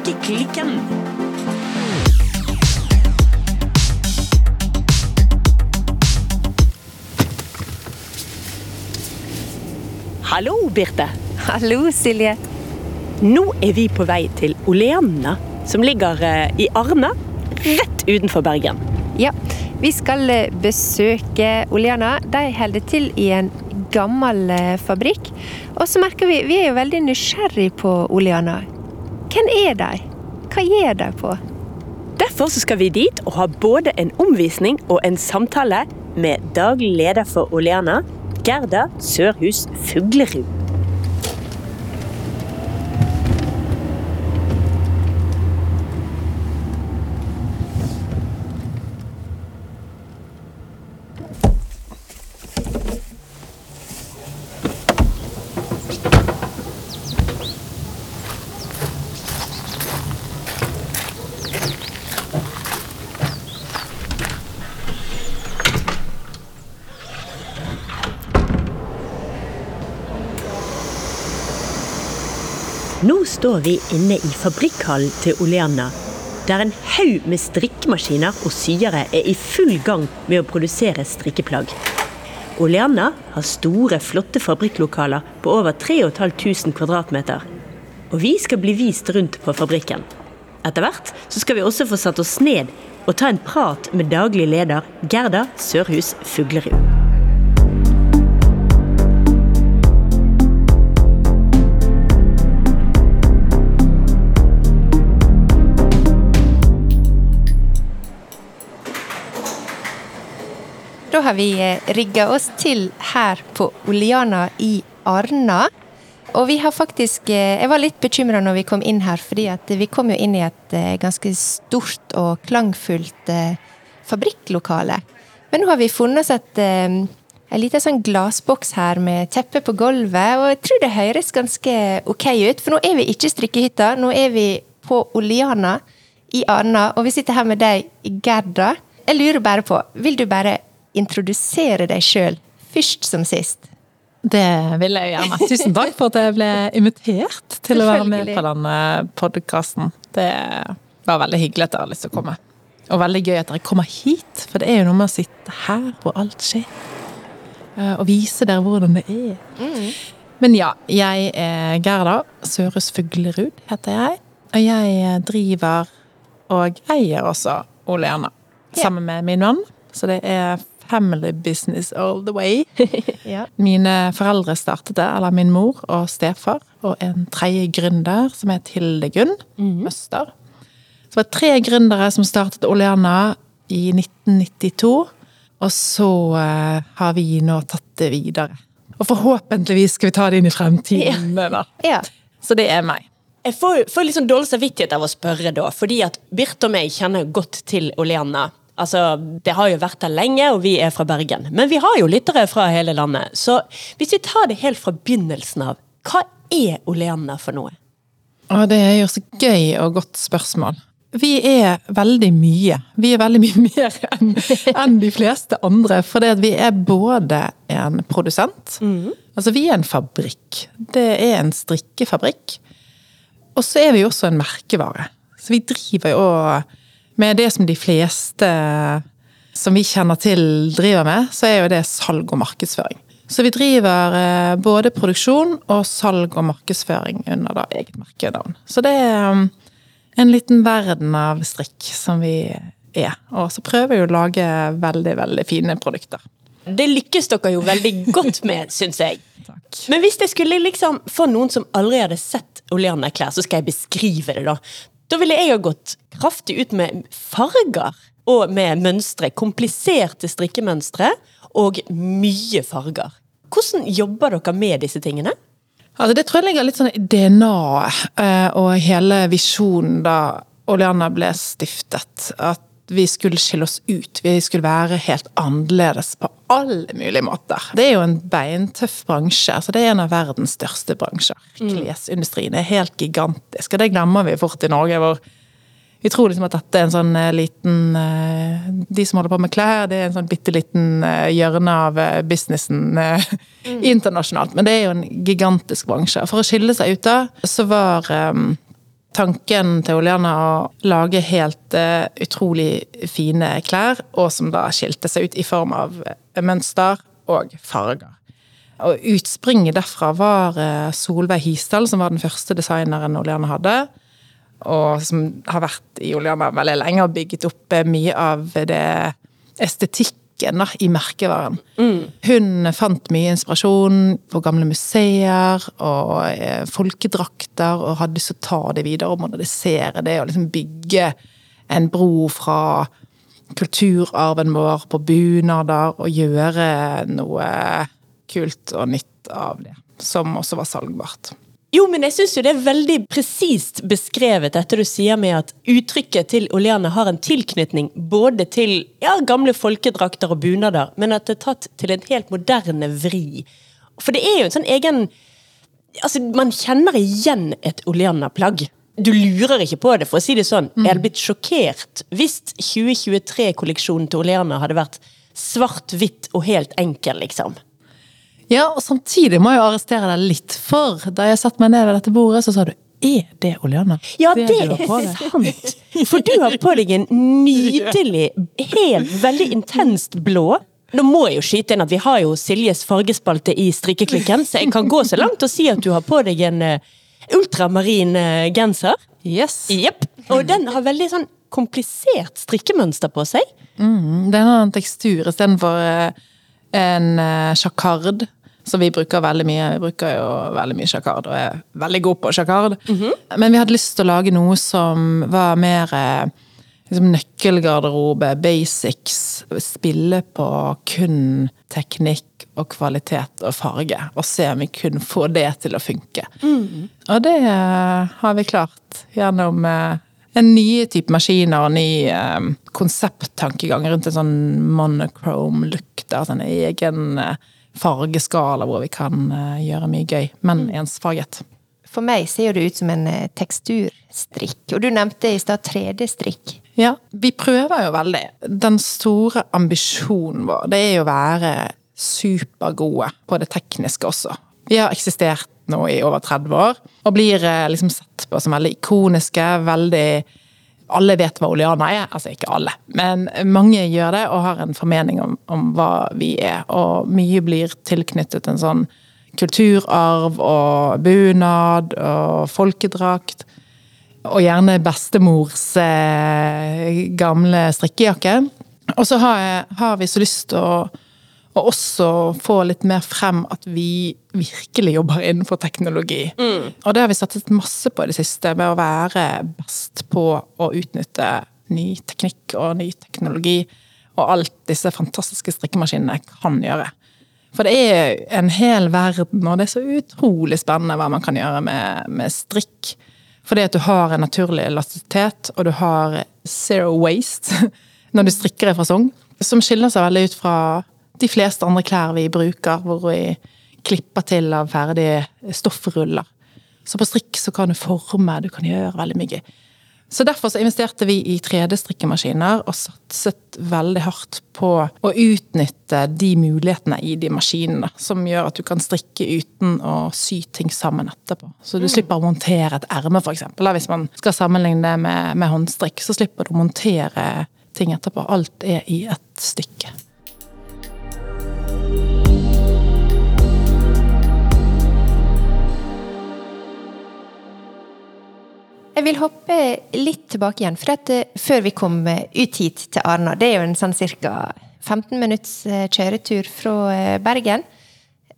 Strikkeklikken. Hallo, Birte. Hallo, Silje. Nå er vi på vei til Oleanna, som ligger eh, i Arna, rett utenfor Bergen. Ja, vi skal eh, besøke Oleana. De holder til i en gammel eh, fabrikk. Og så merker vi vi er jo veldig nysgjerrig på Oleana. Hvem er de? Hva gjør de på? Derfor skal vi dit og ha både en omvisning og en samtale med daglig leder for Oleana, Gerda Sørhus Fuglerud. Nå står vi inne i fabrikkhallen til Oleana, der en haug med strikkemaskiner og syere er i full gang med å produsere strikkeplagg. Oleana har store, flotte fabrikklokaler på over 3500 kvadratmeter. Og vi skal bli vist rundt på fabrikken. Etter hvert så skal vi også få satt oss ned og ta en prat med daglig leder Gerda Sørhus Fuglerud. Har vi rigga oss til her på Oleana i Arna. Og vi har faktisk eh, Jeg var litt bekymra når vi kom inn her, fordi vi kom jo inn i et eh, ganske stort og klangfullt eh, fabrikklokale. Men nå har vi funnet oss et en liten sånn glassboks her med teppe på gulvet, og jeg tror det høres ganske ok ut. For nå er vi ikke i strikkehytta, nå er vi på Oleana i Arna, og vi sitter her med deg, Gerda. Jeg lurer bare på, vil du bare introdusere deg sjøl, først som sist? Det vil jeg gjerne. Tusen takk for at jeg ble invitert til å være med på denne podkasten. Det var veldig hyggelig at dere har lyst til å komme. Og veldig gøy at dere kommer hit, for det er jo noe med å sitte her hvor alt skjer. Eh, Og vise dere hvordan det er. Men ja, jeg er Gerda Sørhus Fuglerud, heter jeg. Og jeg driver og eier også Oleana sammen med min venn. Så det er family business all the way. Ja. Mine foreldre startet det, eller min mor og stefar, og en tredje gründer som het Hilde Gunn Møster. Så det var tre gründere som startet Oleana i 1992, og så uh, har vi nå tatt det videre. Og forhåpentligvis skal vi ta det inn i fremtiden. Da. Ja. Så det er meg. Jeg får, får litt sånn dårlig samvittighet av å spørre, da, fordi at Birte og meg kjenner godt til Oleana. Altså, Det har jo vært der lenge, og vi er fra Bergen. Men vi har jo lyttere fra hele landet. Så hvis vi tar det helt fra begynnelsen av, hva er Oleana for noe? Og det er jo så gøy og godt spørsmål. Vi er veldig mye. Vi er veldig mye mer enn en de fleste andre. For vi er både en produsent, altså vi er en fabrikk. Det er en strikkefabrikk. Og så er vi også en merkevare. Så vi driver jo med det som de fleste som vi kjenner til driver med, så er jo det salg og markedsføring. Så vi driver eh, både produksjon og salg og markedsføring under da eget merkenavn. Så det er um, en liten verden av strikk som vi er. Og så prøver vi å lage veldig, veldig fine produkter. Det lykkes dere jo veldig godt med, syns jeg. Takk. Men hvis jeg skulle liksom få noen som aldri hadde sett Oleana-klær, så skal jeg beskrive det, da. Da ville jeg ha gått kraftig ut med farger og med mønstre. Kompliserte strikkemønstre og mye farger. Hvordan jobber dere med disse tingene? Altså, det tror jeg ligger litt sånn i DNA-et eh, og hele visjonen da Oleana ble stiftet. At vi skulle skille oss ut. Vi skulle være helt annerledes på alle mulige måter. Det er jo en beintøff bransje. altså Det er en av verdens største bransjer. Klesindustrien er helt gigantisk, og det glemmer vi fort i Norge. hvor vi tror liksom at dette er en sånn eh, liten eh, De som holder på med klær, det er en sånn bitte liten eh, hjørne av businessen mm. internasjonalt. Men det er jo en gigantisk bransje. For å skille seg ut da, så var eh, tanken til Oleana å lage helt uh, utrolig fine klær, og som da skilte seg ut i form av mønster og farger. Og utspringet derfra var uh, Solveig Hisdal, som var den første designeren Oleana hadde. Og som har vært i Oleana veldig lenge og bygget opp mye av det estetikk da, i merkevaren. Mm. Hun fant mye inspirasjon på gamle museer og eh, folkedrakter, og hadde lyst til å ta det videre og modernisere det, og liksom bygge en bro fra kulturarven vår på bunader, og gjøre noe kult og nytt av det. Som også var salgbart. Jo, men jeg syns jo det er veldig presist beskrevet, dette du sier med at uttrykket til Oleane har en tilknytning både til ja, gamle folkedrakter og bunader, men at det er tatt til en helt moderne vri. For det er jo en sånn egen Altså, man kjenner igjen et Oleana-plagg. Du lurer ikke på det, for å si det sånn. Jeg hadde blitt sjokkert hvis 2023-kolleksjonen til Oleana hadde vært svart-hvitt og helt enkel, liksom. Ja, og samtidig må jeg jo arrestere deg litt, for da jeg satte meg ned ved dette bordet, så sa du er det Oleana? Ja, det, det er sant! For du har på deg en nydelig, helt, veldig intenst blå. Nå må jeg jo skyte inn at vi har jo Siljes fargespalte i strikkeklikken, så jeg kan gå så langt og si at du har på deg en uh, ultramarin uh, genser. Yes. Yep. Og den har veldig sånn komplisert strikkemønster på seg. Mm, den har en tekstur istedenfor uh, en sjakard. Så vi bruker veldig mye vi bruker jo veldig mye sjakard, og er veldig gode på sjakard. Mm -hmm. Men vi hadde lyst til å lage noe som var mer liksom, nøkkelgarderobe, basics. Spille på kun teknikk og kvalitet og farge, og se om vi kunne få det til å funke. Mm. Og det har vi klart gjennom en ny type maskiner og ny eh, konsepttankegang rundt en sånn monochrome look. Der, sånn egen eh, fargeskala hvor vi kan eh, gjøre mye gøy, men mm. ensfarget. For meg ser det ut som en eh, teksturstrikk, og du nevnte i stad 3D-strikk. Ja, vi prøver jo veldig. Den store ambisjonen vår, det er jo å være supergode på det tekniske også. Vi har eksistert nå i over 30 år, og blir eh, liksom sett på som veldig ikoniske, veldig alle vet hva Oleana er. Altså ikke alle, men mange gjør det og har en formening om, om hva vi er. Og mye blir tilknyttet en sånn kulturarv og bunad og folkedrakt. Og gjerne bestemors eh, gamle strikkejakke. Og så har, har vi så lyst til å og også få litt mer frem at vi virkelig jobber innenfor teknologi. Mm. Og det har vi satset masse på i det siste, med å være best på å utnytte ny teknikk og ny teknologi. Og alt disse fantastiske strikkemaskinene kan gjøre. For det er en hel verden, og det er så utrolig spennende hva man kan gjøre med, med strikk. Fordi at du har en naturlig elastisitet, og du har zero waste når du strikker i fasong. Som skiller seg veldig ut fra de fleste andre klær vi bruker, hvor vi klipper til av ferdige stoffruller. Så på strikk så kan du forme, du kan gjøre veldig mye. Så derfor så investerte vi i 3D-strikkemaskiner og satset veldig hardt på å utnytte de mulighetene i de maskinene som gjør at du kan strikke uten å sy ting sammen etterpå. Så du mm. slipper å montere et erme, f.eks. Hvis man skal sammenligne det med, med håndstrikk, så slipper du å montere ting etterpå. Alt er i ett stykke. Jeg vil hoppe litt tilbake igjen. For at, eh, før vi kom eh, ut hit til Arna, det er jo en sånn ca. 15 minutts eh, kjøretur fra Bergen,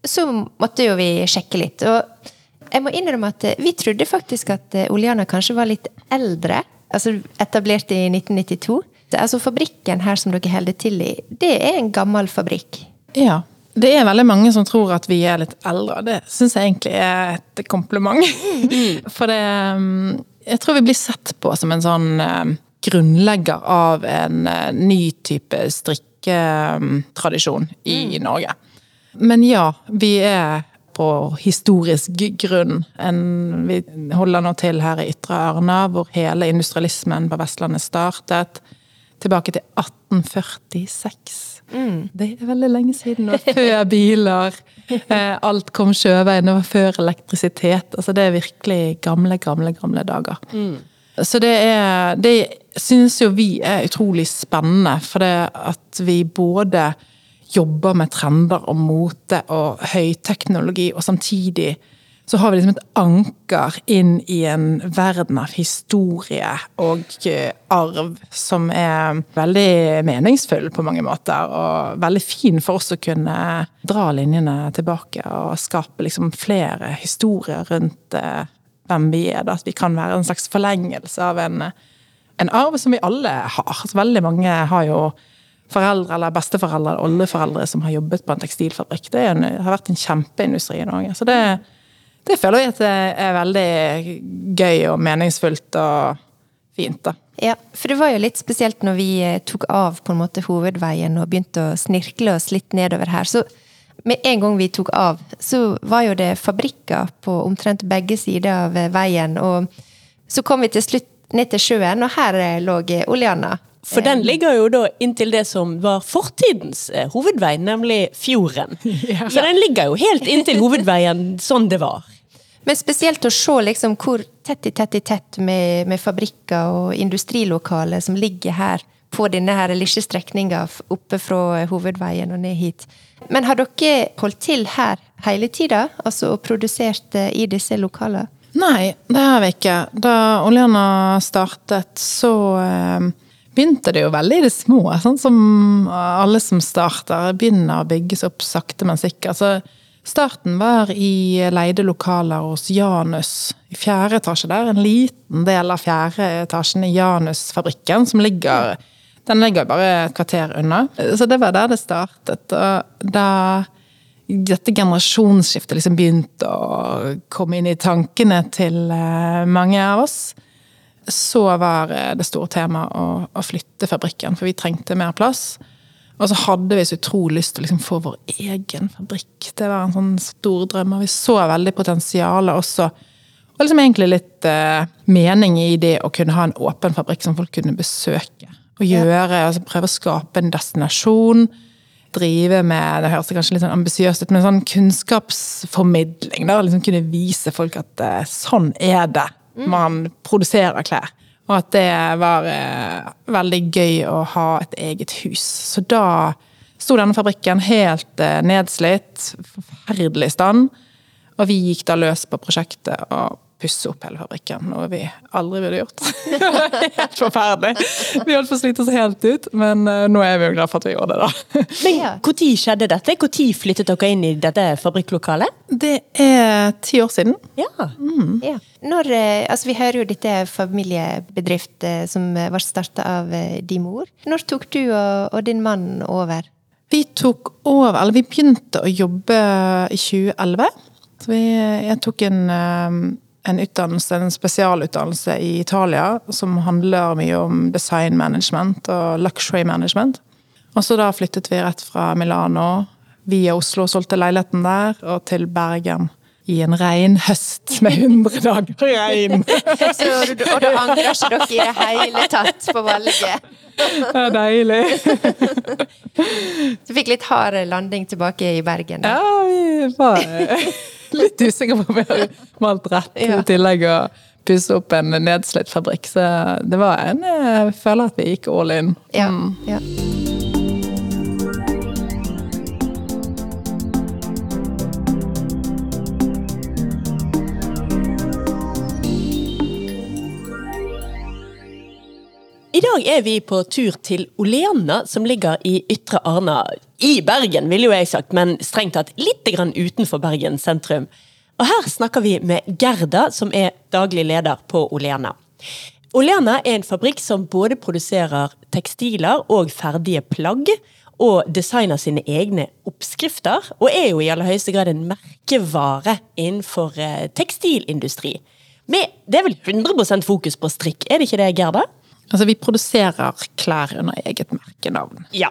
så måtte jo vi sjekke litt. Og jeg må innrømme at vi trodde faktisk at Oleana kanskje var litt eldre. Altså etablert i 1992. Altså Fabrikken her som dere holder til i, det er en gammel fabrikk. Ja, det er veldig mange som tror at vi er litt eldre, og det syns jeg egentlig er et kompliment. Mm. For det mm, jeg tror vi blir sett på som en sånn eh, grunnlegger av en eh, ny type strikketradisjon i mm. Norge. Men ja, vi er på historisk grunn. En, vi holder nå til her i Ytre Arna, hvor hele industrialismen på Vestlandet startet. Tilbake til 1846. Det er veldig lenge siden. Og før biler. Eh, alt kom sjøveien. Det var før elektrisitet. Altså det er virkelig gamle, gamle, gamle dager. Så det er Det synes jo vi er utrolig spennende, for det at vi både jobber med trender og mote og høyteknologi, og samtidig så har vi liksom et anker inn i en verden av historie og eh, arv som er veldig meningsfull på mange måter, og veldig fin for oss å kunne dra linjene tilbake og skape liksom flere historier rundt eh, hvem vi er. At vi kan være en slags forlengelse av en, en arv som vi alle har. Så veldig mange har jo foreldre eller besteforeldre eller oldeforeldre som har jobbet på en tekstilfabrikk. Det en, har vært en kjempeindustri i Norge. Så det, det føler jeg at det er veldig gøy og meningsfullt og fint. da. Ja, for det var jo litt spesielt når vi eh, tok av på en måte hovedveien og begynte å snirkle oss litt nedover her. Så med en gang vi tok av, så var jo det fabrikker på omtrent begge sider av veien. Og så kom vi til slutt ned til sjøen, og her eh, lå Oleana. For den ligger jo da inntil det som var fortidens eh, hovedvei, nemlig fjorden. Ja. Så den ligger jo helt inntil hovedveien sånn det var. Men spesielt å se liksom hvor tett i tett i tett med, med fabrikker og industrilokaler som ligger her på denne her lille strekninga oppe fra hovedveien og ned hit. Men har dere holdt til her hele tida, altså og produsert eh, i disse lokalene? Nei, det har vi ikke. Da Oleana startet, så eh, begynte det jo veldig i det små. Sånn som alle som starter, begynner å bygges opp sakte, men sikkert. Så starten var i leide lokaler hos Janus i fjerde etasje der. En liten del av fjerde etasjen i Janus-fabrikken, som ligger Den ligger bare et kvarter unna. Så det var der det startet. Og da dette generasjonsskiftet liksom begynte å komme inn i tankene til eh, mange av oss, så var eh, det store temaet å, å flytte fabrikken, for vi trengte mer plass. Og så hadde vi så utrolig lyst til å liksom få vår egen fabrikk. Det var en sånn stor drøm, og vi så veldig potensialet også. Og liksom egentlig litt eh, mening i det å kunne ha en åpen fabrikk som folk kunne besøke. Og gjøre, altså prøve å skape en destinasjon. Drive med det høres kanskje litt sånn ambisiøst ut, men sånn kunnskapsformidling. da, liksom Kunne vise folk at eh, sånn er det man produserer klær. Og at det var eh, veldig gøy å ha et eget hus. Så da sto denne fabrikken helt eh, nedslitt, forferdelig stand. Og vi gikk da løs på prosjektet og pusse opp hele fabrikken, noe vi aldri ville gjort. helt forferdelig! Vi holdt på å slite oss helt ut, men eh, nå er vi jo glad for at vi gjorde det, da. Men Ja. når skjedde dette? Når flyttet dere inn i dette fabrikklokalet? Det er ti år siden. Ja. Ja. Når, eh, altså vi hører jo dette er familiebedrift eh, som ble starta av din mor. Når tok du og, og din mann over? Vi tok over, eller vi begynte å jobbe i 2011. Så vi, jeg tok en, en utdannelse, en spesialutdannelse i Italia som handler mye om design management og luxury management. Og så da flyttet vi rett fra Milano via Oslo, solgte leiligheten der, og til Bergen i en rein høst med 100 dager regn. Så, du- og angrer ikke dere i det hele tatt på valget? Det er deilig. Du fikk litt hard landing tilbake i Bergen. da. Ja, vi var eh, litt usikker på om vi har malt rett, Ja. i tillegg å pusse opp en nedslitt fabrikk. Så det var en Jeg føler at vi gikk all in. Ja, Mm. ja. I dag er vi på tur til Oleana, som ligger i Ytre Arna. I Bergen, ville jo jeg sagt, men strengt tatt litt grann utenfor Bergen sentrum. Og her snakker vi med Gerda, som er daglig leder på Olena. Olena er en fabrikk som både produserer tekstiler og ferdige plagg, og designer sine egne oppskrifter, og er jo i aller høyeste grad en merkevare innenfor eh, tekstilindustri. Med, det er vel 100% fokus på strikk, er det ikke det, Gerda? Altså, vi produserer klær under eget merkenavn. Ja.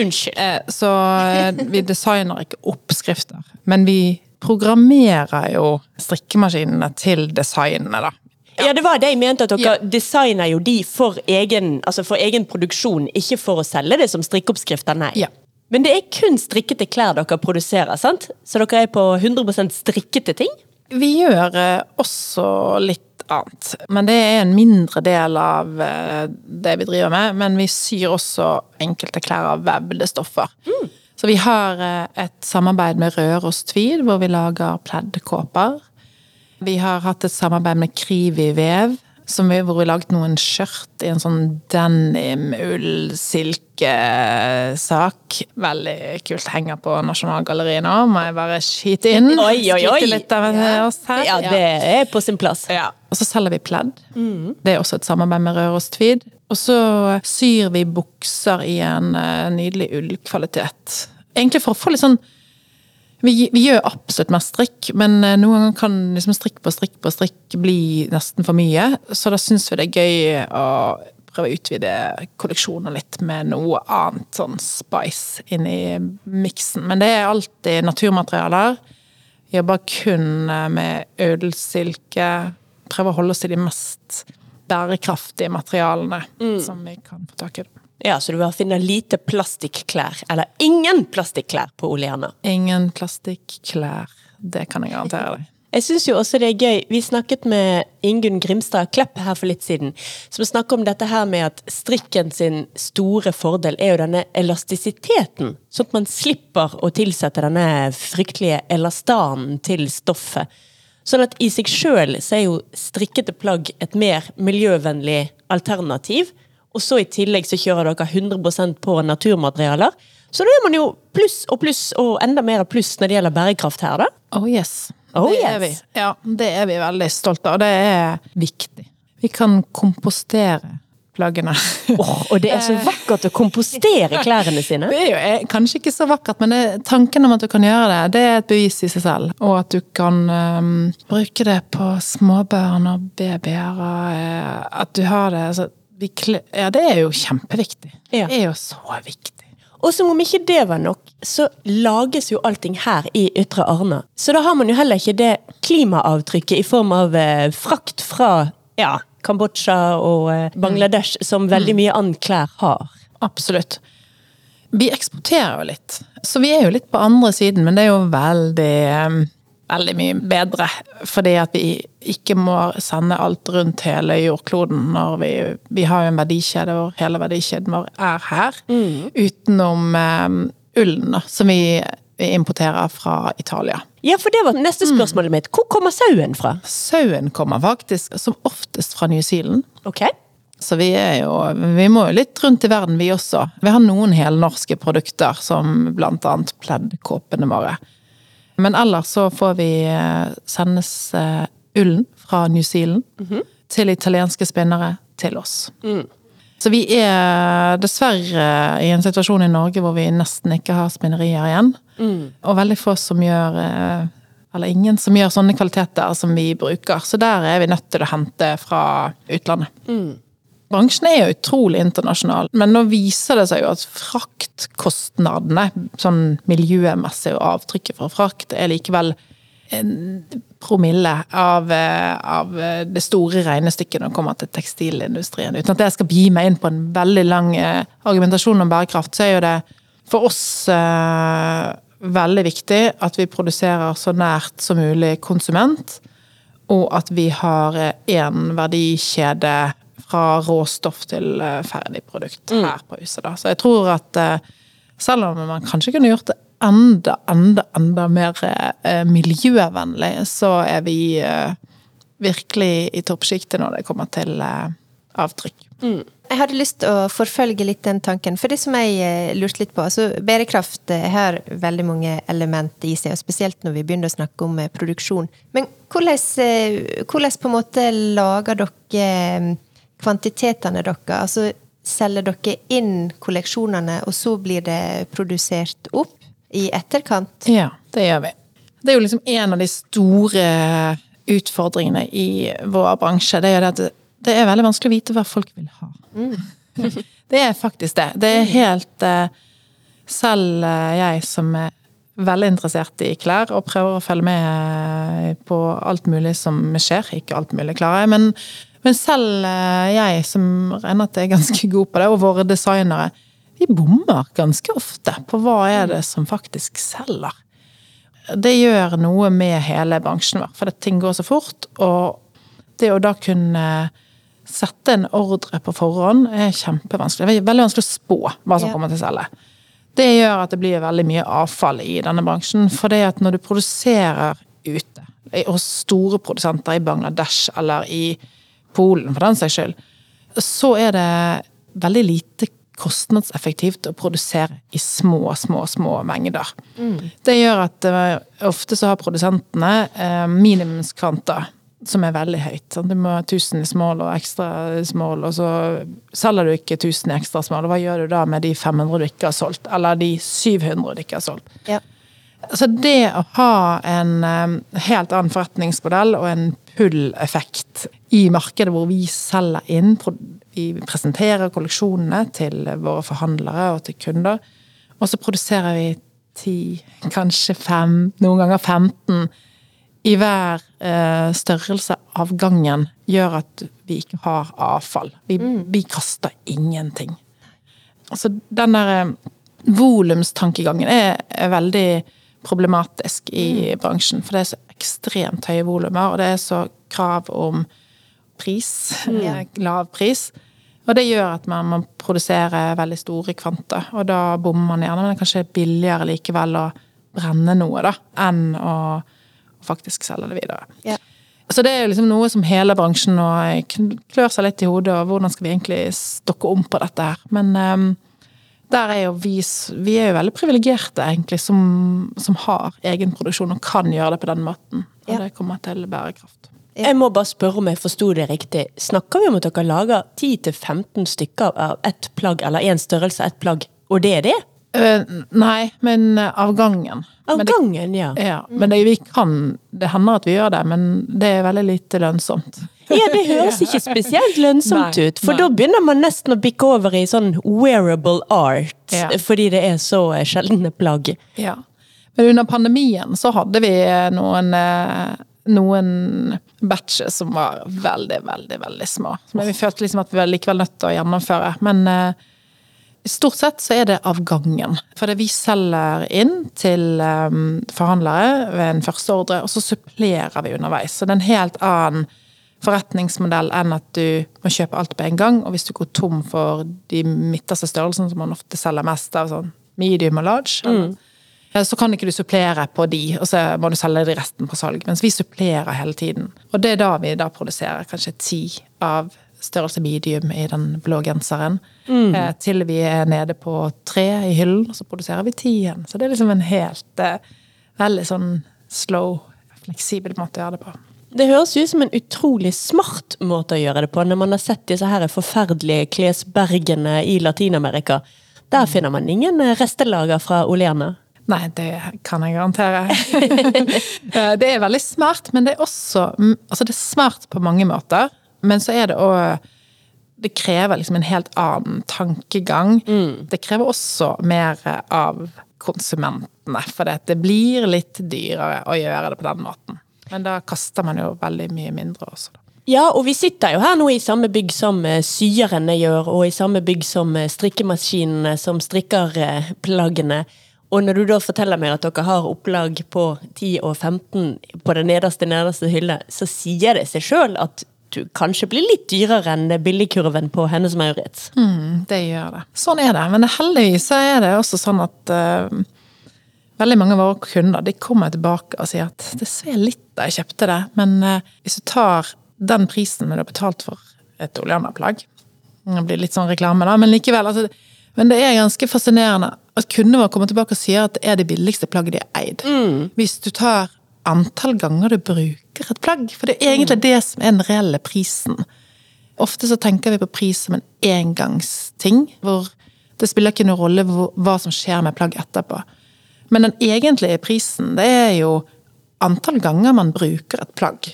Unnskyld. Eh, Så eh, vi designer ikke oppskrifter, men vi programmerer jo strikkemaskinene til designene, da. Ja, det var det jeg mente, at dere designer jo de for egen, altså for egen produksjon, ikke for å selge det som strikkeoppskrifter, nei. Ja. Men det er kun strikkete klær dere produserer, sant? Så dere er på 100 strikkete ting? Vi gjør eh, også litt annet. Men det er en mindre del av eh, det vi driver med. Men vi syr også enkelte klær av vevde stoffer. Så vi har eh, et samarbeid med Røros Tweed, hvor vi lager pleddkåper. Vi har hatt et samarbeid med Krivi Vev, som vi, hvor vi laget noen skjørt i en sånn denim-ull-silke-sak. Veldig kult. Henger på Nasjonalgalleriet nå, må jeg bare skyte inn. Oi, oi, oi! Litt av oss her. Ja, det er på sin plass. Ja. Og så selger vi pledd. Det er også et samarbeid med Røros Tweed. Og så syr vi bukser i en eh, nydelig ullkvalitet. Egentlig for å få litt sånn vi, vi gjør absolutt mest strikk, men eh, noen ganger kan liksom strikk på strikk på strikk bli nesten for mye. Så da syns vi det er gøy å prøve å utvide kolleksjonen litt med noe annet sånn spice inn i miksen. Men det er alltid naturmaterialer. Vi jobber kun eh, med ødelsilke. Prøver å holde oss til de mest bærekraftige materialene som vi kan få tak i. Ja, Så du vil finne lite plastikklær, eller ingen plastikklær på Oleana. Ingen plastikklær. Det kan jeg garantere deg. Jeg syns jo også det er gøy. Vi snakket med Ingunn Grimstad Klepp her for litt siden, som snakker om dette her med at strikken sin store fordel er jo denne elastisiteten. Sånn at man slipper å tilsette denne fryktelige elastanen til stoffet. Sånn at i seg sjøl så er jo strikkete plagg et mer miljøvennlig alternativ. Og så i tillegg så kjører dere 100% på naturmaterialer. Så da er man jo pluss og pluss og enda mer pluss når det gjelder bærekraft her, da. Oh yes. Oh, det yes. er vi. Ja, det er vi veldig stolte av. og Det er viktig. Vi kan kompostere plaggene. Oh, og det er så vakkert å kompostere klærne sine. Det er jo eh, kanskje ikke så vakkert, men det, tanken om at du kan gjøre det, det er et bevis i seg selv. Og at du kan um, bruke det på småbarn og babyer, og uh, at du har det altså, kle- Ja, det er jo kjempeviktig. Ja. Det er jo så viktig. Og som om ikke det var nok, så lages jo allting her i Ytre Arna. Så da har man jo heller ikke det klimaavtrykket i form av eh, frakt fra ja, Kambodsja og eh, Bangladesh som veldig mye annen klær har. Absolutt. Vi eksporterer jo litt, så vi er jo litt på andre siden, men det er jo veldig em, Veldig mye bedre, fordi at vi ikke må sende alt rundt hele jordkloden når vi Vi har jo en verdikjede og hele verdikjeden vår er her. Utenom um, ullen, som vi vi importerer fra Italia. Ja, for det var neste spørsmålet mitt. Hvor kommer sauen fra? Sauen kommer faktisk som oftest fra New Zealand. Okay. Så vi er jo Vi må jo litt rundt i verden, vi også. Vi har noen helnorske produkter, som blant annet pleddkåpene våre. Men ellers så får vi eh, sendes eh, ullen fra New Zealand til italienske spinnere til oss. Så vi er dessverre i en situasjon i Norge hvor vi nesten ikke har spinnerier igjen. Og veldig få som gjør eh, Eller ingen som gjør sånne kvaliteter som vi bruker. Så der er vi nødt til å hente fra utlandet. Bransjen er jo utrolig internasjonal, men nå viser det seg jo at fraktkostnadene, sånn miljømessig og avtrykket fra frakt, er likevel en promille av, eh, av det store regnestykket når det kommer til tekstilindustrien. Uten at jeg skal bi meg inn på en veldig lang eh, argumentasjon om bærekraft, så er jo det for oss eh, veldig viktig at vi produserer så nært som mulig konsument, og at vi har én verdikjede fra råstoff til eh, ferdig produkt her på huset. Da. Så jeg tror at eh, selv om man kanskje kunne gjort det enda, enda, enda mer eh, miljøvennlig, så er vi virkelig i toppsjiktet når det kommer til avtrykk. avtrykk. Jeg hadde lyst til å forfølge litt den tanken. For det som jeg lurte litt på altså Bærekraft har veldig mange element i seg, og spesielt når vi begynner å snakke om produksjon. Men hvordan, hvordan på en måte lager dere kvantitetene deres? Altså selger dere inn kolleksjonene, og så blir det produsert opp i etterkant? Ja, det gjør vi. Det er jo liksom en av de store utfordringene i vår bransje. Det er at det er veldig vanskelig å vite hva folk vil ha. det er faktisk det. Det er helt eh, Selv eh, jeg som er veldig interessert i klær og prøver å følge med på alt mulig som skjer. Ikke alt mulig, klarer jeg, men, men selv eh, jeg, som regner at jeg er ganske god på det, og våre designere, vi bommer ganske ofte på hva er det som faktisk selger. Det gjør noe med hele bransjen vår, for ting går så fort. Og det å da kunne sette en ordre på forhånd er kjempevanskelig. Det er veldig vanskelig å spå hva som kommer til å selge. Det gjør at det blir veldig mye avfall i denne bransjen. For det at når du produserer ute, hos store produsenter i Bangladesh eller i Polen for den saks skyld, så er det veldig lite kostnadseffektivt å produsere i små, små, små mengder. Mm. Det gjør at uh, ofte så har produsentene uh, minimumskvanta som er veldig høyt. Sant? Du må ha 1000 i small og ekstra small, og så selger du ikke 1000 i ekstra small. Hva gjør du da med de 500 du ikke har solgt, eller de 700 du ikke har solgt? Ja. Så det å ha en um, helt annen forretningsmodell og en pull-effekt i markedet hvor vi selger inn, vi presenterer kolleksjonene til våre forhandlere og til kunder, og så produserer vi ti, kanskje fem, noen ganger 15 i hver eh, størrelse av gangen gjør at vi ikke har avfall. Vi, mm. vi kaster ingenting. Så den der eh, volumstankegangen er, er, veldig problematisk i mm. bransjen. For det er så ekstremt høye volumer, og det er så krav om pris. Mm. Lav pris. Og det gjør at man må produsere veldig store kvanta, og da bommer man gjerne. Men det er kanskje billigere likevel å brenne noe, da, enn å faktisk selge det videre. Yeah. Så det er liksom noe som hele bransjen nå klør seg litt i hodet, og hvordan skal vi egentlig stokke om på dette her. Men um, der er jo vi, vi er jo veldig privilegerte, egentlig, som, som, har egen produksjon og kan gjøre det på den måten. Og yeah. det kommer til bærekraft. Jeg må bare spørre om jeg forsto det riktig. Snakker vi om at dere lager 10-15 stykker av ett plagg, eller én størrelse av ett plagg, og det er det? Uh, nei, men av gangen. Av men gangen, det, ja. ja. Men det, vi kan Det hender at vi gjør det, men det er veldig lite lønnsomt. Ja, det høres ikke spesielt lønnsomt nei, ut, for nei. da begynner man nesten å bikke over i sånn wearable art, ja. fordi det er så eh, sjeldne plagg. Ja. Men under pandemien så hadde vi noen eh, noen batcher som var veldig, veldig veldig små. Men vi følte liksom at vi var likevel nødt til å gjennomføre. Men Stort sett så er det av gangen. For det vi selger inn til um, forhandlere ved en første ordre, og så supplerer vi underveis. Så det er en helt annen forretningsmodell enn at du må kjøpe alt på en gang. Og hvis du går tom for de midterste størrelsene, som man ofte selger mest av, sånn medium og large, mm. Så kan ikke du supplere på de, og så må du selge de resten på salg. Mens vi supplerer hele tiden. Og det er da vi da produserer kanskje ti av størrelse medium i den blå genseren. Mm. Eh, til vi er nede på tre i hyllen, og så produserer vi ti igjen. Så det er liksom en helt eh, veldig sånn slow, fleksibel måte å gjøre det på. Det høres ut som en utrolig smart måte å gjøre det på, når man har sett disse her forferdelige klesbergene i Latin-Amerika. Der finner man ingen restelager fra Oleana. Nei, det kan jeg garantere. Eh, det er veldig smart, men det er også Altså, det er smart på mange måter. Men så er det òg Det krever liksom en helt annen tankegang. Mm. Det krever også mer av konsumentene, for det blir litt dyrere å gjøre det på den måten. Men da kaster man jo veldig mye mindre også, da. Ja, og vi sitter jo her nå i samme bygg som eh, syerne gjør, og i samme bygg som eh, strikkemaskinene som strikker plaggene. Og når du da forteller meg at dere har opplag på 10 og 15 på den nederste nederste hylle, så sier det seg sjøl at du kanskje blir litt dyrere enn billigkurven på Hennes Maurits. Mm, det gjør det. Sånn er det. Men heldigvis er det også sånn at uh, veldig mange av våre kunder de kommer tilbake og sier at det ser litt da jeg kjøpte det, men uh, hvis du tar den prisen du har betalt for et Oleana-plagg Det blir litt sånn reklame, da, men likevel. Altså, men det er ganske fascinerende at kundene våre kommer tilbake og sier at det er det billigste plagget de har eid. Mm. Hvis du tar antall ganger du bruker et plagg. For det er egentlig det som er den reelle prisen. Ofte så tenker vi på pris som en engangsting, hvor det spiller ikke noen rolle hva som skjer med plagg etterpå. Men den egentlige prisen, det er jo antall ganger man bruker et plagg.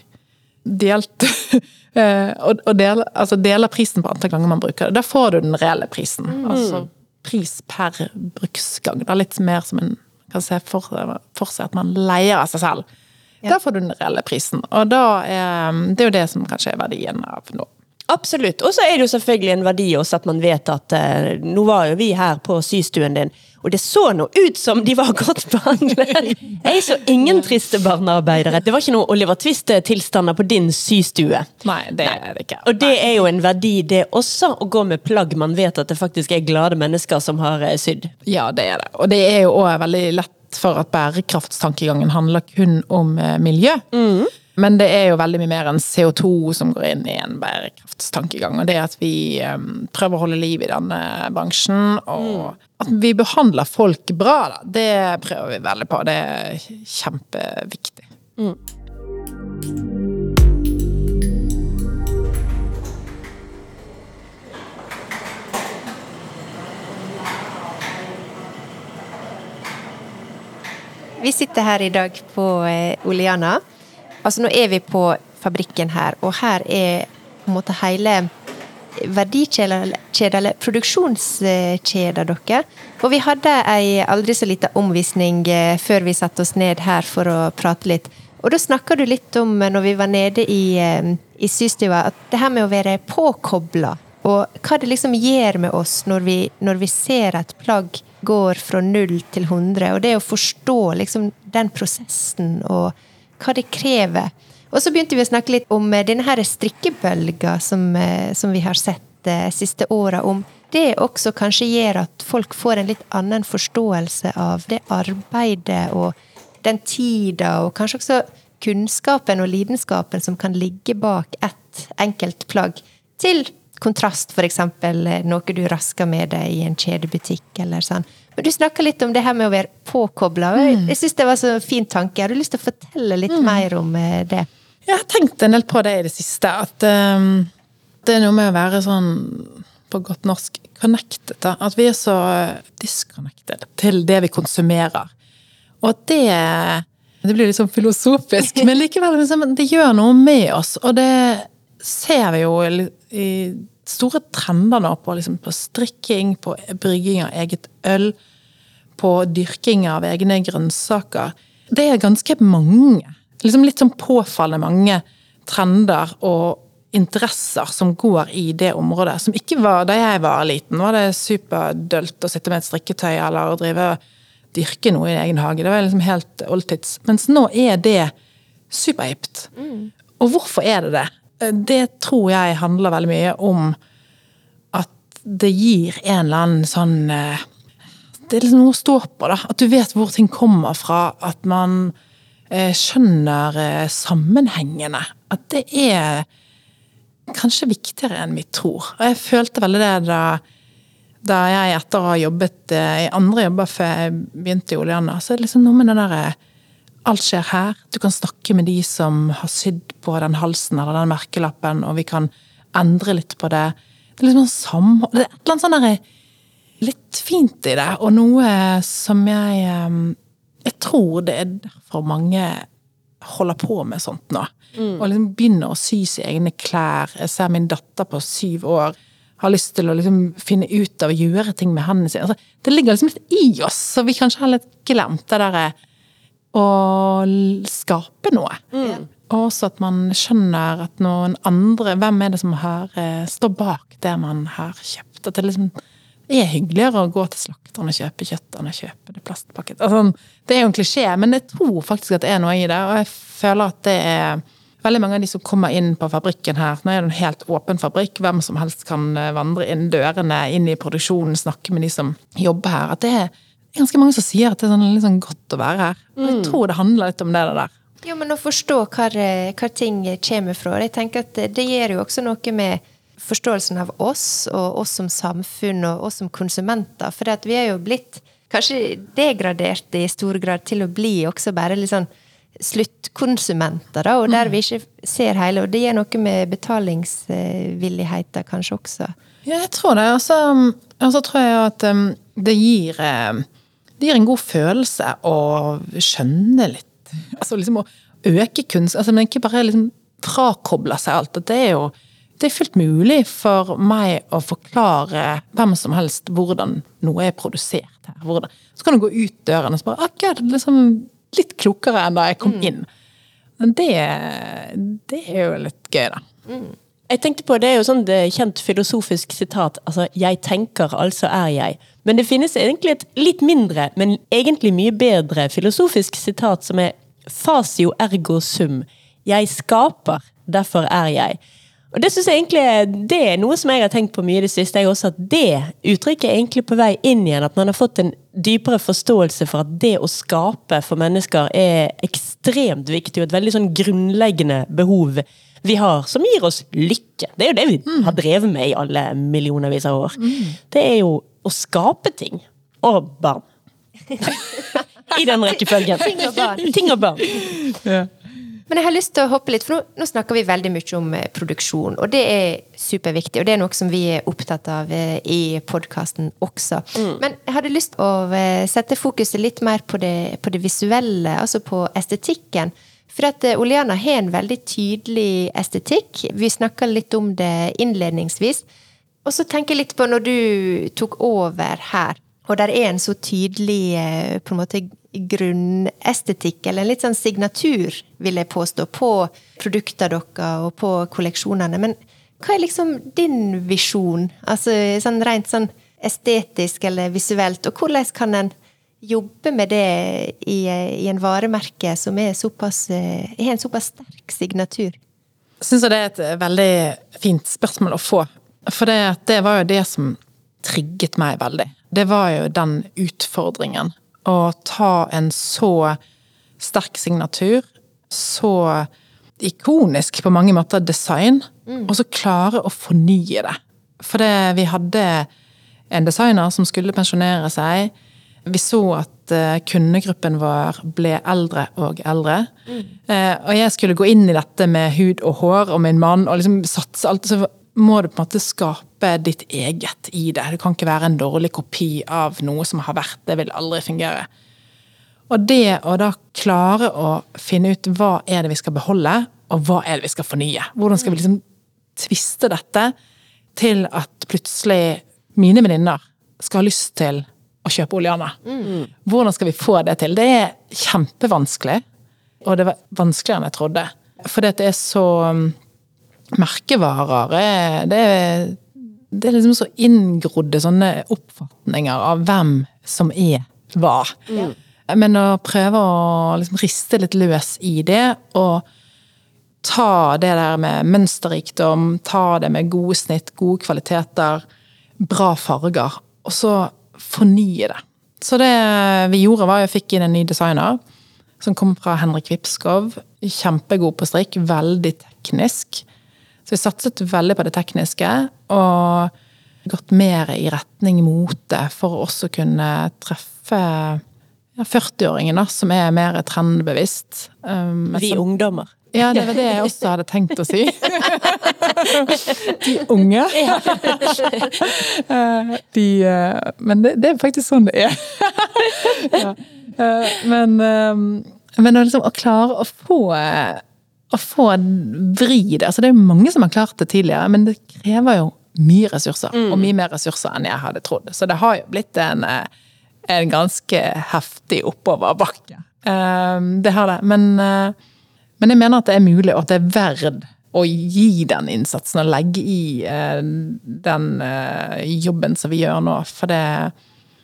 Delt eh, Og deler, altså deler prisen på antall ganger man bruker det. Da får du den reelle prisen. Mm. Altså pris per bruksgang. Det er litt mer som en kan se for, for seg at man leier av seg selv. Da får du den reelle prisen. Og da er det er jo det som kanskje er verdien av nå. Absolutt. Og så er det jo selvfølgelig en verdi også at man vet at eh, nå var jo vi her på systuen din, og det så nå ut som de var godt behandlet! Jeg så ingen triste barnearbeidere. Det var ikke noe Oliver Twist-tilstander på din systue. Nei, det er det ikke. Og det er jo en verdi, det også, å gå med plagg man vet at det faktisk er glade mennesker som har eh, sydd. Ja, det er det. Og det er jo òg veldig lett for at bærekraftstankegangen handler kun om eh, miljø. Mm. Men det er jo veldig mye mer enn CO2 som går inn i en bærekraftstankegang. Og det at vi um, prøver å holde liv i denne bransjen, og mm. at vi behandler folk bra, da, det prøver vi veldig på. Det er kjempeviktig. Mm. Vi sitter her i dag på eh, Oleana. Altså, nå er vi på fabrikken her, og her er på en måte hele verdikjeder eller produksjonskjeder deres. Og vi hadde ei aldri så lita omvisning eh, før vi satte oss ned her for å prate litt. Og da snakka du litt om, eh, når vi var nede i, eh, i systua, at det her med å være påkobla, og hva det liksom gjør med oss når vi, når vi ser et plagg går fra null til 100, og det å forstå liksom den prosessen og hva det krever. Og så begynte vi å snakke litt om eh, denne her strikkebølga som, eh, som vi har sett de eh, siste åra, om det også kanskje gjør at folk får en litt annen forståelse av det arbeidet og den tida, og kanskje også kunnskapen og lidenskapen som kan ligge bak ett enkelt plagg, til kontrast f.eks. noe du rasker med deg i en kjedebutikk eller sånn. Men du snakka litt om det her med å være påkobla. Mm. Jeg syns det var så fin tanke. Har du lyst til å fortelle litt mm. mer om eh, det? Jeg har tenkt en del på det i det siste. At um, det er noe med å være sånn, på godt norsk, connected. Da. At vi er så disconnected til det vi konsumerer. Og det Det blir litt sånn filosofisk, men likevel liksom, det gjør noe med oss. Og det ser vi jo i store trender nå på, liksom, på strikking, på brygging av eget øl, på dyrking av egne grønnsaker. Det er ganske mange, liksom litt sånn påfallende mange trender og interesser som går i det området. Som ikke var da jeg var liten. Var det superdølt å sitte med et strikketøy eller å drive dyrke noe i egen hage. Det var liksom helt oldtids. Mens nå er det superhipt. Mm. Og hvorfor er det det? Det tror jeg handler veldig mye om at det gir en eller annen sånn eh, Det er liksom noe å stå på, da. At du vet hvor ting kommer fra. At man eh, skjønner eh, sammenhengene. At det er kanskje viktigere enn vi tror. Og jeg følte veldig det da, da jeg etter å ha jobbet i andre jobber før jeg begynte i Oleana, så er det liksom noe med det derre alt skjer her. Du kan snakke med de som har sydd på den halsen eller den merkelappen, og vi kan endre litt på det. Det er liksom en samhold Det er et eller annet sånn litt fint i det, og noe som jeg Jeg tror det er derfor mange holder på med sånt nå. Mm. Og liksom begynner å sy sine egne klær. Jeg ser min datter på syv år har lyst til å liksom finne ut av å gjøre ting med hendene sine. Altså, det ligger liksom litt i oss, så vi kanskje har litt glemt det derre å skape noe. Mm. Og også at man skjønner at noen andre Hvem er det som har, eh, står bak det man har kjøpt? At det liksom er hyggeligere å gå til slakteren og kjøpe kjøtt enn å kjøpe det plastpakket. Altså, det er jo en klisjé, men jeg tror faktisk at det er noe i det. Og jeg føler at det er veldig mange av de som kommer inn på fabrikken her Nå er det en helt åpen fabrikk, hvem som helst kan eh, vandre inn dørene, inn i produksjonen, snakke med de som jobber her. At det er ganske mange som sier at det er sånn, litt sånn godt å være her. Og jeg mm. tror det handler litt om det der. Jo, men å forstå hvor, hvor ting kommer fra. Jeg tenker at det gjør jo også noe med forståelsen av oss, og oss som samfunn, og oss som konsumenter. For vi er jo blitt kanskje degradert i stor grad til å bli også bare litt sånn sluttkonsumenter, da, og der mm. vi ikke ser hele. Og det gjør noe med betalingsvilligheten kanskje også. Ja, jeg tror det. Og så altså, tror jeg at um, det gir um, det gir en god følelse å skjønne litt. Altså liksom å øke kunst altså, Men ikke bare liksom frakoble seg alt. Det er jo det er fullt mulig for meg å forklare hvem som helst hvordan noe er produsert. her? Hvordan? Så kan du gå ut døren og spørre ah, er liksom litt klokere enn da jeg kom inn. Men det, det er jo litt gøy, da. Jeg tenkte på, Det er jo sånn det kjent filosofisk sitat. altså 'Jeg tenker, altså er jeg'. Men det finnes egentlig et litt mindre, men egentlig mye bedre filosofisk sitat som er 'Fasio ergo sum'. Jeg skaper, derfor er jeg. Og Det synes jeg egentlig det er noe som jeg har tenkt på mye i det siste. jeg også, At det uttrykket er egentlig på vei inn igjen. At man har fått en dypere forståelse for at det å skape for mennesker er ekstremt viktig og et veldig sånn grunnleggende behov vi har, som gir oss lykke. Det er jo det vi har drevet med i alle millionervis av år. Det er jo å skape ting. Og barn. I den rekkefølgen. Ting og barn. Ting og barn. Men jeg har lyst til å hoppe litt, for nå, nå snakker vi veldig mye om eh, produksjon, og det er superviktig, og det er noe som vi er opptatt av eh, i podkasten også. Men jeg hadde lyst til å eh, sette fokuset litt mer på det, på det visuelle, altså på estetikken. For at eh, Oleana har en veldig tydelig estetikk. Vi snakka litt om det innledningsvis. Og så tenker jeg litt på når du tok over her, og der er en så tydelig eh, på en måte grunnestetikk, eller en litt sånn signatur, vil jeg påstå, på produktene deres og på kolleksjonene. Men hva er liksom din visjon, altså sånn rent sånn estetisk eller visuelt, og hvordan kan en jobbe med det i, i en varemerke som er eh, har en såpass sterk signatur? Syns jeg det er et veldig fint spørsmål å få. For det, det var jo det som trigget meg veldig. Det var jo den utfordringen. Å ta en så sterk signatur, så ikonisk på mange måter design, og så klare å fornye det. For det, vi hadde en designer som skulle pensjonere seg. Vi så at eh, kundegruppen vår ble eldre og eldre. Eh, og jeg skulle gå inn i dette med hud og hår og min mann og liksom satse alt. Så må du på en måte skape ditt eget i det. Det kan ikke være en dårlig kopi av noe som har vært. Det vil aldri fungere. Og det å da klare å finne ut hva er det vi skal beholde, og hva er det vi skal fornye. Hvordan skal vi liksom tviste dette til at plutselig mine venninner skal ha lyst til å kjøpe Oleana. Hvordan skal vi få det til? Det er kjempevanskelig, og det var vanskeligere enn jeg trodde. For det er så merkevarer er, det, er, det er liksom så inngrodde sånne oppfatninger av hvem som er hva. Men å prøve å liksom riste litt løs i det, og ta det der med mønsterrikdom, ta det med gode snitt, gode kvaliteter, bra farger, og så fornye det. Så det vi gjorde, var jeg fikk inn en ny designer som kom fra Henrik Vipskov. Kjempegod på strikk, veldig teknisk. Så vi satset veldig på det tekniske, og gått mer i retning mote for å også kunne treffe 40-åringen, som er mer trendbevisst. Um, Vi ungdommer. Ja, det var det jeg også hadde tenkt å si. De unge. De, eh, men det, det er faktisk sånn det er. Ja. Eh, Men, eh, men å, liksom, å klare å få å få vri det altså Det er jo mange som har klart det tidligere, men det krever jo mye ressurser. Og mye mer ressurser enn jeg hadde trodd. Så det har jo blitt en, en ganske heftig oppoverbakke. Det har det. Men men jeg mener at det er mulig, og at det er verd å gi den innsatsen og legge i eh, den eh, jobben som vi gjør nå. For det,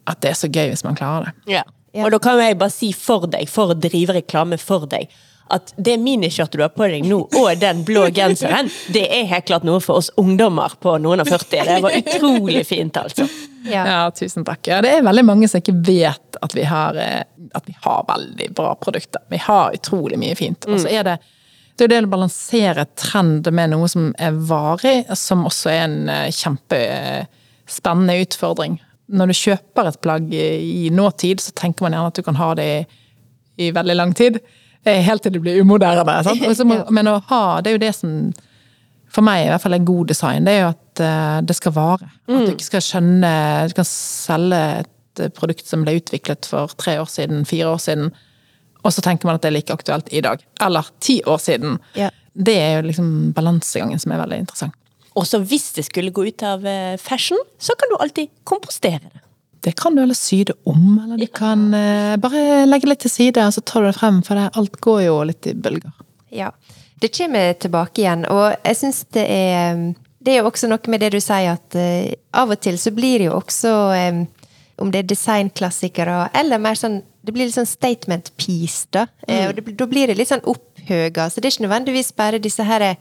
at det er så gøy hvis man klarer det. Ja. Og da kan jeg bare si for deg, for å drive reklame for deg, at det miniskjørtet du har på deg nå, og den blå genseren, det er helt klart noe for oss ungdommer på noen og 40. Det var utrolig fint, altså. Ja. Ja, tusen takk. Ja, det er veldig mange som ikke vet at vi har, eh, at vi har veldig bra produkter. Vi har utrolig mye fint. Og så er det det er det å balansere trend med noe som er varig, som også er en eh, kjempespennende utfordring. Når du kjøper et plagg i nåtid, så tenker man gjerne at du kan ha det i, i veldig lang tid. Eh, Helt til det blir umoderne. Sant? Og så men å ha, det er jo det som for meg i hvert fall er god design, det er jo at eh, det skal vare. At du ikke skal skjønne Du kan selge et eh, produkt som ble utviklet for tre år siden, fire år siden, og så tenker man at det er like aktuelt i dag. Eller ti år siden. Ja. Det er jo liksom balansegangen som er veldig interessant. Og så hvis det skulle gå ut av fashion, så kan du alltid kompostere det. Det kan du eller sy det om, eller du kan eh, bare legge litt til side, og så tar du det frem, for det, alt går jo litt i bølger. Ja. Det kommer tilbake igjen, og jeg syns det er Det er jo også noe med det du sier, at eh, av og til så blir det jo også eh, Om det er designklassikere, eller mer sånn Det blir litt sånn statement piece, da. Eh, og det, da blir det litt sånn opphøga. Så det er ikke nødvendigvis bare disse her eh,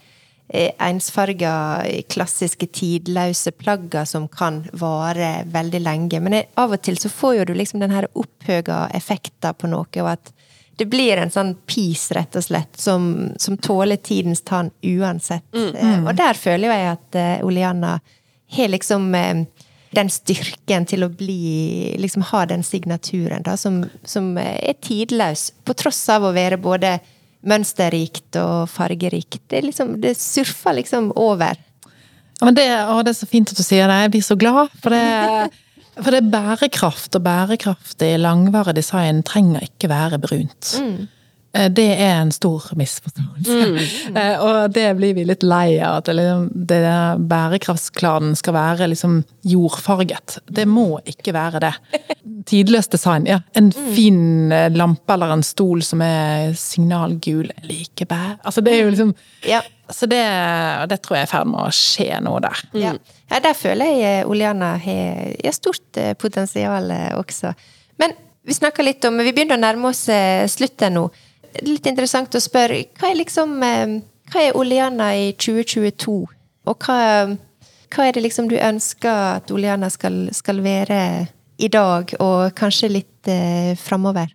ensfarga, klassiske, tidløse plagga som kan vare veldig lenge. Men eh, av og til så får jo du liksom den her opphøga effekten på noe, og at det blir en sånn pis, rett og slett, som, som tåler tidens tann uansett. Mm. Og der føler jeg at uh, Oleana har liksom uh, den styrken til å bli Liksom ha den signaturen, da, som, som eh, er tidløs, på tross av å være både mønsterrikt og fargerikt. Det, liksom, det surfer liksom over. Ja, men det, å, det er så fint at du sier det. Jeg blir så glad. For det, for det bærekraft, og bærekraftig langvarig design trenger ikke være brunt. Eh, Det er en stor misforståelse. Mm. Og det blir vi litt lei av. At det, liksom, det bærekraftsklanen skal være liksom jordfarget. Det må ikke være det. Tidløst design. Ja. En fin eh, lampe eller en stol som er signalgul. Like bæ... Altså, det er jo liksom Ja. Så det, det tror jeg er i ferd med å skje nå der. Ja. ja, der føler jeg Oliana Oleana har stort eh, potensial eh, også. Men vi snakker litt om Vi begynner å nærme oss eh, slutten nå. Litt interessant å spørre, hva er liksom eh, Hva er Oleana i 2022? Og hva, hva er det liksom du ønsker at Oleana skal, skal være i dag, og kanskje litt eh, framover?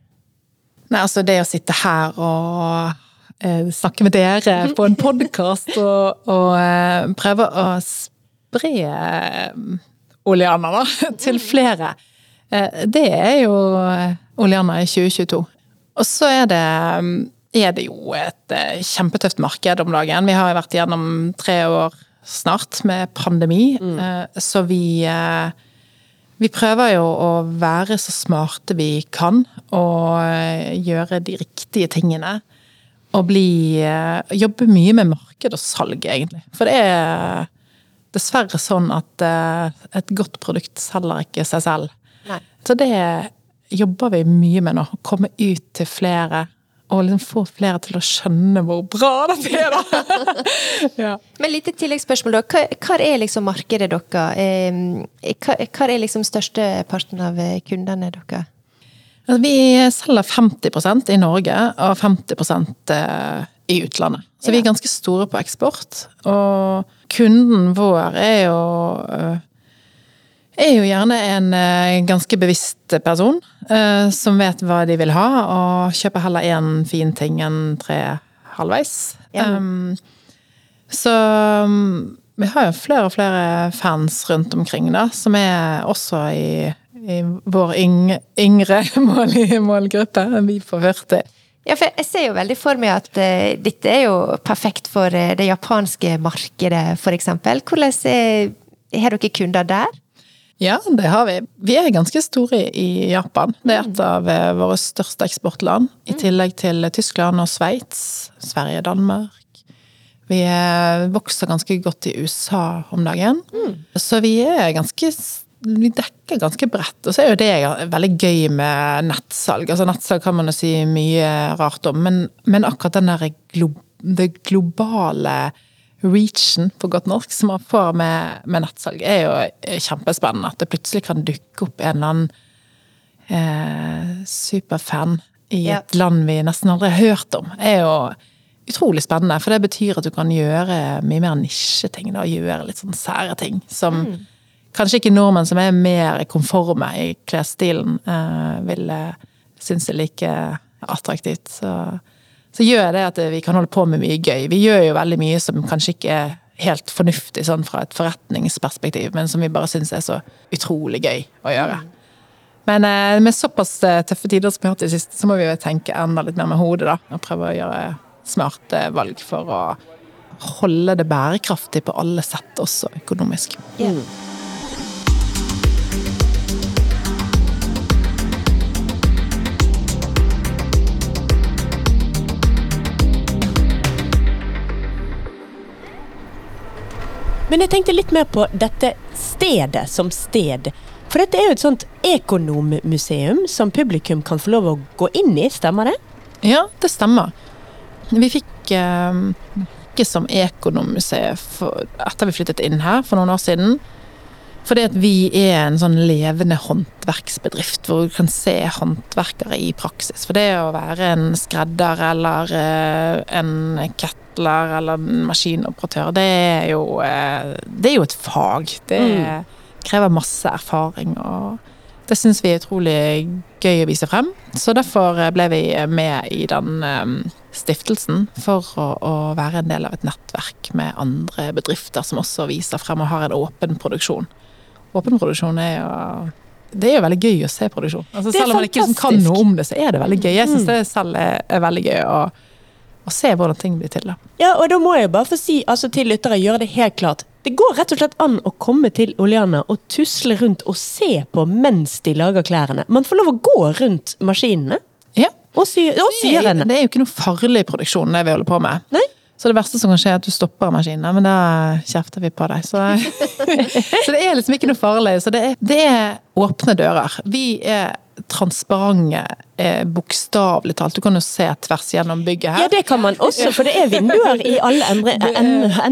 Nei, altså det å sitte her og eh, snakke med dere på en podkast og, og eh, prøve å spre eh, Oleana da, til flere, eh, det er jo eh, Oleana i 2022. Og så er det, er det jo et eh, kjempetøft marked om dagen. Vi har jo vært gjennom tre år snart med pandemi, mm. så vi eh, vi prøver jo å være så smarte vi kan, og eh, gjøre de riktige tingene. Og bli eh, Jobbe mye med marked og salg, egentlig. For det er dessverre sånn at eh, et godt produkt selger ikke seg selv. Nei. Så det jobber vi mye med nå. Å komme ut til flere. Og liksom få flere til å skjønne hvor bra dette er, da! ja. Men litt tilleggsspørsmål, da. Hva, hva er liksom markedet deres? Hva, hva er liksom størsteparten av eh, kundene deres? Altså, Vi selger 50% i Norge og 50 eh, i utlandet. Så vi er ganske store på eksport. Og kunden vår er jo eh, er jo gjerne en eh, ganske bevisst person eh, som vet hva de vil ha, og kjøper heller én fin ting enn tre halvveis. Ja. Um, så um, vi har jo flere og flere fans rundt omkring, da, som er også i, i vår yng, yngre mål, målgruppe, vi på 40. Ja, for jeg ser jo veldig for meg at uh, dette er jo perfekt for uh, det japanske markedet, eksempel. Hvordan er, har dere kunder der? Ja, det har vi. Vi er ganske store i Japan. Det er et av eh, våre største eksportland. I tillegg til Tyskland og Sveits. Sverige, Danmark. Vi eh, vokser ganske godt i USA om dagen. Så vi er ganske vi dekker ganske bredt. Og så er jo det veldig gøy med nettsalg. Altså Nettsalg kan man jo si mye rart om, men, men akkurat den der glo, det globale reachen, på godt norsk, som man får med, med nettsalg, er jo kjempespennende. At det plutselig kan dukke opp en eller annen eh, superfan i Ja. et land vi nesten aldri har hørt om. er jo utrolig spennende, for det betyr at du kan gjøre mye mer nisjeting. da, Gjøre litt sånn sære ting som kanskje ikke nordmenn som er mer konforme i klesstilen, eh, vil eh, synes er like attraktivt. Så, så gjør det at vi kan holde på med mye gøy. Vi gjør jo veldig mye som kanskje ikke er helt fornuftig sånn fra et forretningsperspektiv, men som vi bare syns er så utrolig gøy å gjøre. Men eh, med såpass eh, tøffe tider som vi har hatt i det siste, så må vi jo tenke enda litt mer med hodet, da. Og prøve å gjøre smarte valg for å holde det bærekraftig på alle sett, også økonomisk. Ja. Men jeg tenkte litt mer på dette stedet som sted. For dette er jo et sånt ekonommuseum som publikum kan få lov å gå inn i, stemmer det? Ja, det stemmer. Vi fikk eh, ikke som Ekonommuseet etter vi flyttet inn her for noen år siden. Fordi at vi er en sånn levende håndverksbedrift hvor du kan se håndverkere i praksis. For det å være en skredder eller eh, en kettler eller en maskinoperatør, det er jo, eh, det er jo et fag. Det mm. krever masse erfaring. og det syns vi er utrolig gøy å vise frem. Så derfor ble vi med i den stiftelsen for å, å, være en del av et nettverk med andre bedrifter som også viser frem og har en åpen produksjon. Åpen produksjon er jo det er jo veldig gøy å se produksjon. Altså, selv om man ikke kan noe om det, så er det veldig gøy. Jeg syns mm. det selv er, er veldig gøy å, å, se hvordan ting blir til. Da. Ja, og da må jeg bare få si altså, til lyttere, gjøre det helt klart. Det går rett og slett an å komme til Oleana og tusle rundt og se på mens de lager klærne. Man får lov å gå rundt maskinene. Ja. Og sy, og sy det, er, det er jo ikke noe farlig produksjon, det vi holder på med. Nei? Så det verste som kan skje, er at du stopper maskinene, men da kjefter vi på deg. Så, så, det er liksom ikke noe farlig. Så det er, det er åpne dører. Vi er transparente, eh, bokstavelig talt. Du kan jo se tvers gjennom bygget her. Ja, det kan man også, for det er vinduer i alle ender.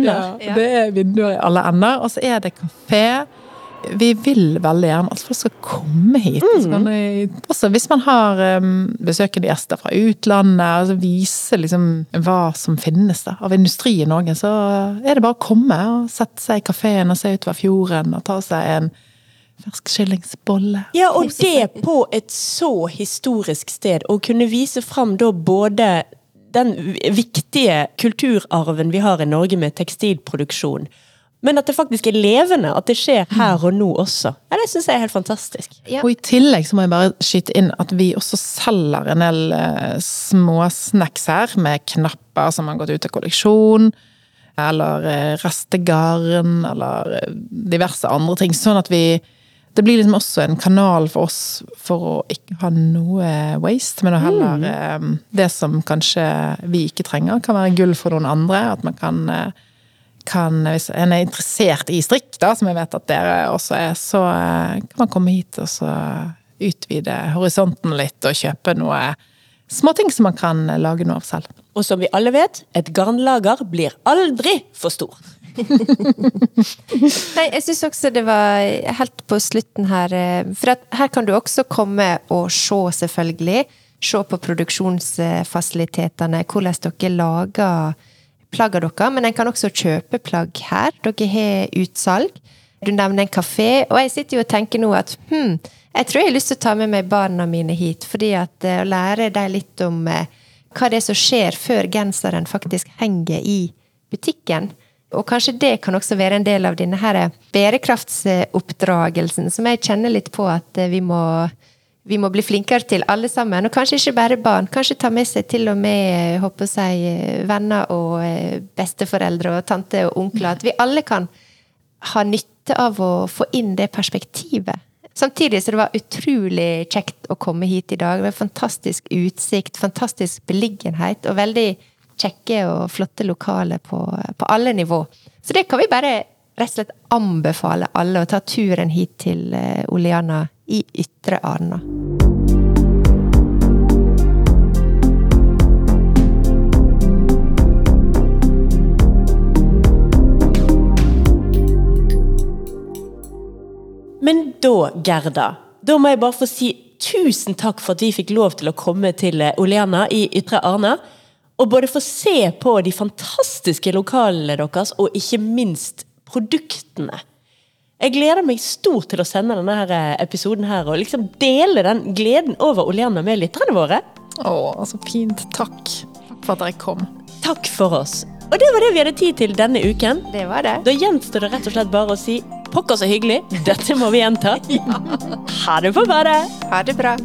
Ja, det er vinduer i alle ender. Og så er det kafé vi vil veldig gjerne at folk skal komme hit. Mm. Også hvis man har um, besøkende gjester fra utlandet, altså vise liksom hva som finnes da, av industri i Norge, så er det bare å komme og sette seg i kafeen og se utover fjorden og ta seg en fersk skillingsbolle. Ja, og det på et så historisk sted. Å kunne vise fram da både den viktige kulturarven vi har i Norge med tekstilproduksjon, men at det faktisk er levende, at det skjer her og nå også. Ja, Det syns jeg er helt fantastisk. Ja. Og i tillegg så må jeg bare skyte inn at vi også selger en del uh, småsnacks her, med knapper som har gått ut av kolleksjon. Eller uh, restegarn, eller uh, diverse andre ting. Sånn at vi Det blir liksom også en kanal for oss for å ikke ha noe waste, men heller mm. Det som kanskje vi ikke trenger, kan være gull for noen andre. At man kan kan, hvis en er interessert i strikk, da, som jeg vet at dere også er, så eh, kan man komme hit og så utvide horisonten litt og kjøpe noe småting som man kan lage noe av selv. Og som vi alle vet, et garnlager blir aldri for stor. Nei, jeg syns også det var helt på slutten her eh, For her kan du også komme og se, selvfølgelig. Se på produksjonsfasilitetene, hvordan dere lager plagga dere, men en kan også kjøpe plagg her. Dere har utsalg. Du nevner en kafé, og jeg sitter jo og tenker nå at hm, jeg tror jeg har lyst til å ta med meg barna mine hit, fordi at uh, å lære dem litt om uh, hva det er som skjer før genseren faktisk henger i butikken. Og kanskje det kan også være en del av denne her bærekraftsoppdragelsen, som jeg kjenner litt på at uh, vi må vi må bli flinkere til, alle sammen. Og kanskje ikke bare barn. Kanskje ta med seg til og med håper jeg, venner og eh, besteforeldre og tante og onkler. At vi alle kan ha nytte av å få inn det perspektivet. Samtidig så det var utrolig kjekt å komme hit i dag. Var fantastisk utsikt, fantastisk beliggenhet og veldig kjekke og flotte lokaler på, på alle nivå. Så det kan vi bare rett og slett anbefale alle å ta turen hit til eh, Oleana i Ytre Arna. Men da, Gerda, da må jeg bare få si tusen takk for at vi fikk lov til å komme til eh, Oleana i Ytre Arna. Og både få se på de fantastiske lokalene deres, og ikke minst produktene. Jeg gleder meg stort til å sende denne her eh, episoden her, og liksom dele den gleden over Oleana med lytterne våre. Å, så fint. Takk. Takk for at dere kom. Takk for oss. Og det var det vi hadde tid til denne uken. Det var det. Da gjenstår det rett og slett bare å si pokker så hyggelig, dette må vi gjenta. ja. Ha det på badet. Ha det bra.